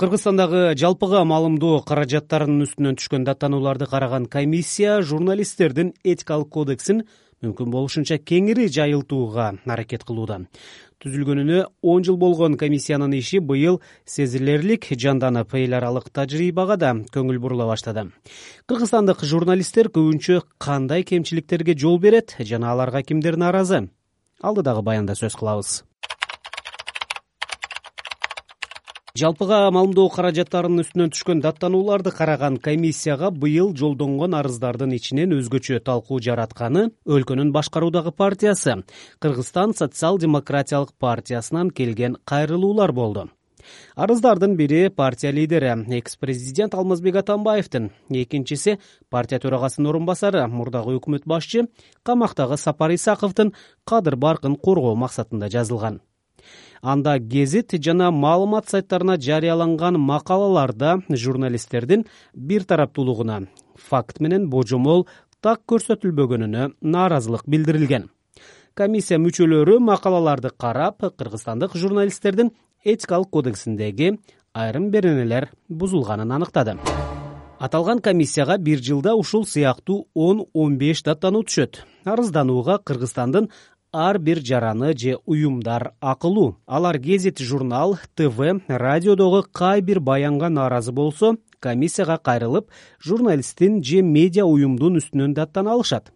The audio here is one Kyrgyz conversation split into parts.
кыргызстандагы жалпыга маалымдоо каражаттарынын үстүнөн түшкөн даттанууларды караган комиссия журналисттердин этикалык кодексин мүмкүн болушунча кеңири жайылтууга аракет кылууда. Түзүлгөнүнө он жыл болгон комиссиянын иши быйыл сезилерлик жанданып эл аралык тажрыйбага да көңүл бурула баштады. Кыргызстандык журналисттер көбүнчө кандай кемчиликтерге жол берет жана аларга кимдер нааразы алдыдагы баянда сөз кылабыз жалпыга маалымдоо каражаттарынын үстүнөн түшкөн даттанууларды караган комиссияга быйыл жолдонгон арыздардын ичинен өзгөчө талкуу жаратканы өлкөнүн башкаруудагы партиясы кыргызстан социал демократиялык партиясынан келген кайрылуулар болду. Арыздардын бири партия лидери экс президент алмазбек атамбаевдин. Экинчиси партия төрагасынын орун басары мурдагы өкмөт башчы камактагы сапар исаковдун кадыр баркын коргоо максатында жазылган анда гезит жана маалымат сайттарына жарыяланган макалаларда журналисттердин бир тараптуулугуна факт менен божомол так көрсөтүлбөгөнүнө нааразылык билдирилген. Комиссия мүчөлөрү макалаларды карап кыргызстандык журналисттердин этикалык кодексиндеги айрым беренелер бузулганын аныктады. Аталган комиссияга бир жылда ушул сыяктуу он он беш даттануу түшөт. Арызданууга кыргызстандын ар бир жараны же уюмдар акылуу. Алар гезит журнал тв радиодогу кай бир баянга нааразы болсо комиссияга кайрылып журналисттин же медиа уюмдун үстүнөн даттана алышат.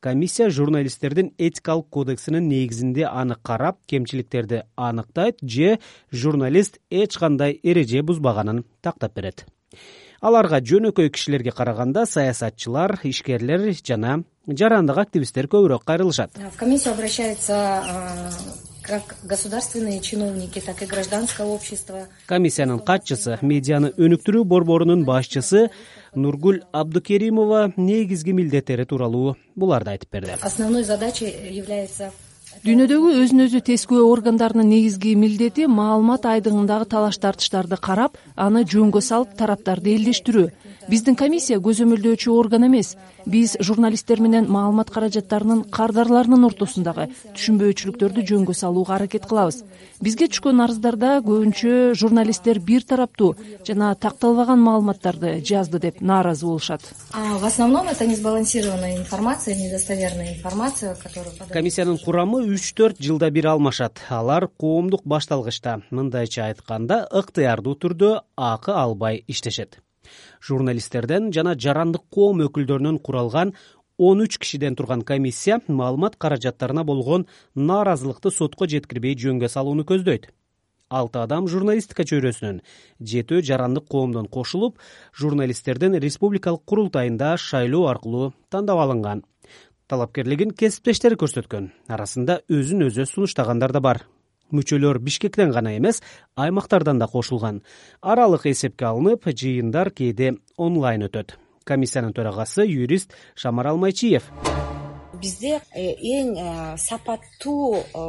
Комиссия журналисттердин этикалык кодексинин негизинде аны карап кемчиликтерди аныктайт же журналист эч кандай эреже бузбаганын тактап берет. Аларга жөнөкөй кишилерге караганда саясатчылар ишкерлер жана жарандык активисттер көбүрөөк кайрылышат. В комиссию обращаются как государственные чиновники так и гражданское общество. Комиссиянын катчысы медианы өнүктүрүү борборунун башчысы нургүл абдыкеримова негизги милдеттери тууралуу буларды айтып берди. Основной задачей является дүйнөдөгү өзүн өзү тескөө органдарынын негизги милдети маалымат айдыңындагы талаш тартыштарды карап аны жөнгө салып тараптарды элдештирүү биздин комиссия көзөмөлдөөчү орган эмес. Биз журналисттер менен маалымат каражаттарынын кардарларынын ортосундагы түшүнбөөчүлүктөрдү жөнгө салууга аракет кылабыз. Бизге түшкөн арыздарда көбүнчө журналисттер бир тараптуу жана такталбаган маалыматтарды жазды деп нааразы болушат. В основном это несбалансированная информация недостоверная информация которую комиссиянын курамы үч төрт жылда бир алмашат. Алар коомдук башталгычта. Мындайча айтканда ыктыярдуу түрдө акы албай иштешет журналисттерден жана жарандык коом өкүлдөрүнөн куралган он үч кишиден турган комиссия маалымат каражаттарына болгон нааразылыкты сотко жеткирбей жөнгө салууну көздөйт. Алты адам журналистика чөйрөсүнөн жетөө жарандык коомдон кошулуп журналисттердин республикалык курултайында шайлоо аркылуу тандап алынган. Талапкерлигин кесиптештери көрсөткөн арасында өзүн өзү сунуштагандар да бар мүчөлөр бишкектен гана эмес аймактардан да кошулган. Аралык эсепке алынып жыйындар кээде онлайн өтөт. Комиссиянын төрагасы юрист шамарал майчиев бизде э, эң э, сапаттуу э,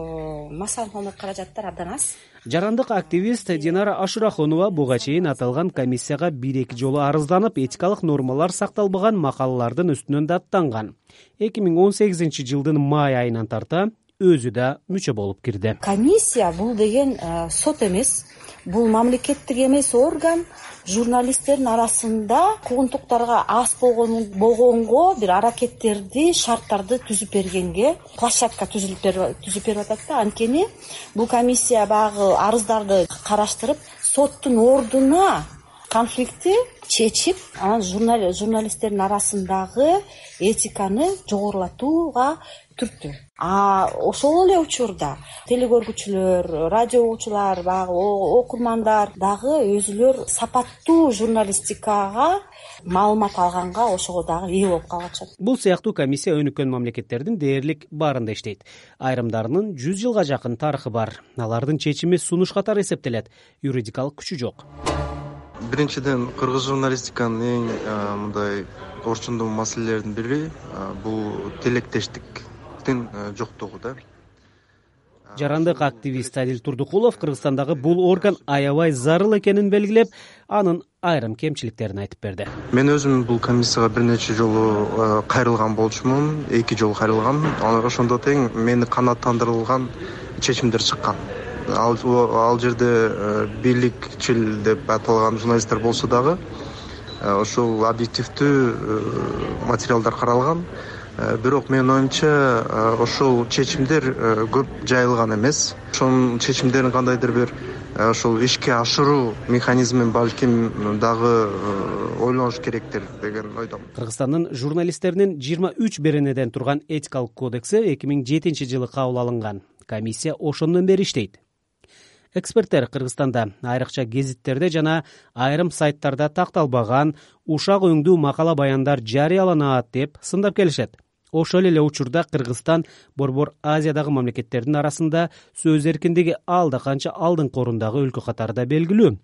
массалык каражаттар абдан аз. Жарандык активист динара ашурахунова буга чейин аталган комиссияга бир эки жолу арызданып этикалык нормалар сакталбаган макалалардын үстүнөн даттанган эки миң он сегизинчи жылдын май айынан тарта өзү да мүчө болуп кирди. Комиссия бул деген э, сот эмес. Бул мамлекеттик эмес орган. Журналисттердин арасында куугунтуктарга аз болгонго бир аракеттерди шарттарды түзүп бергенге площадка түзүп берип атат да. Анткени бул комиссия баягы арыздарды караштырып соттун ордуна конфликтти чечип анан журналисттердин арасындагы этиканы жогорулатууга түрттү. А ошол эле учурда телекөргүчүлөр радио угуучулар баягы окурмандар дагы өзүлөр сапаттуу журналистикага маалымат алганга ошого дагы ээ болуп калышат. Бул сыяктуу комиссия өнүккөн мамлекеттердин дээрлик баарында иштейт. Айрымдарынын жүз жылга жакын тарыхы бар. Алардын чечими сунуш катары эсептелет. Юридикалык күчү жок биринчиден кыргыз журналистиканын эң мындай орчундуу маселелеринин бири бул тилектештик Э, жоктугу да. Жарандык активист адил турдукулов кыргызстандагы бул орган аябай зарыл экенин белгилеп анын айрым кемчиликтерин айтып берди. Мен өзүм бул комиссияга бир нече жолу кайрылган болчумун эки жолу кайрылгам. Ошондо тең мени канааттандырылган чечимдер чыккан ал жерде бийликчил деп аталган журналисттер болсо дагы ошол объективдүү материалдар каралган. Бирок менин оюмча ошол чечимдер көп жайылган эмес. Ошонун чечимдерин кандайдыр бир ошол ишке ашыруу механизмин балким дагы ойлонуш керектир деген ойдомун кыргызстандын журналисттеринин жыйырма үч беренеден турган этикалык кодекси эки миң жетинчи жылы кабыл алынган. Комиссия ошондон бери иштейт эксперттер кыргызстанда айрыкча гезиттерде жана айрым сайттарда такталбаган ушак өңдүү макала баяндар жарыяланат деп сындап келишет ошол эле учурда кыргызстан борбор азиядагы мамлекеттердин арасында сөз эркиндиги алда канча алдыңкы орундагы өлкө катарында белгилүү.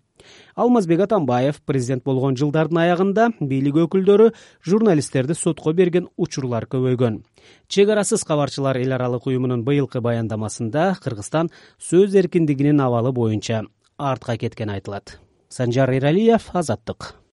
Алмазбек атамбаев президент болгон жылдардын аягында бийлик өкүлдөрү журналисттерди сотко берген учурлар көбөйгөн. Чек арасыз кабарчылар эл аралык уюмунун быйылкы баяндамасында кыргызстан сөз эркиндигинин абалы боюнча артка кеткени айтылат. Санжар эралиев азаттык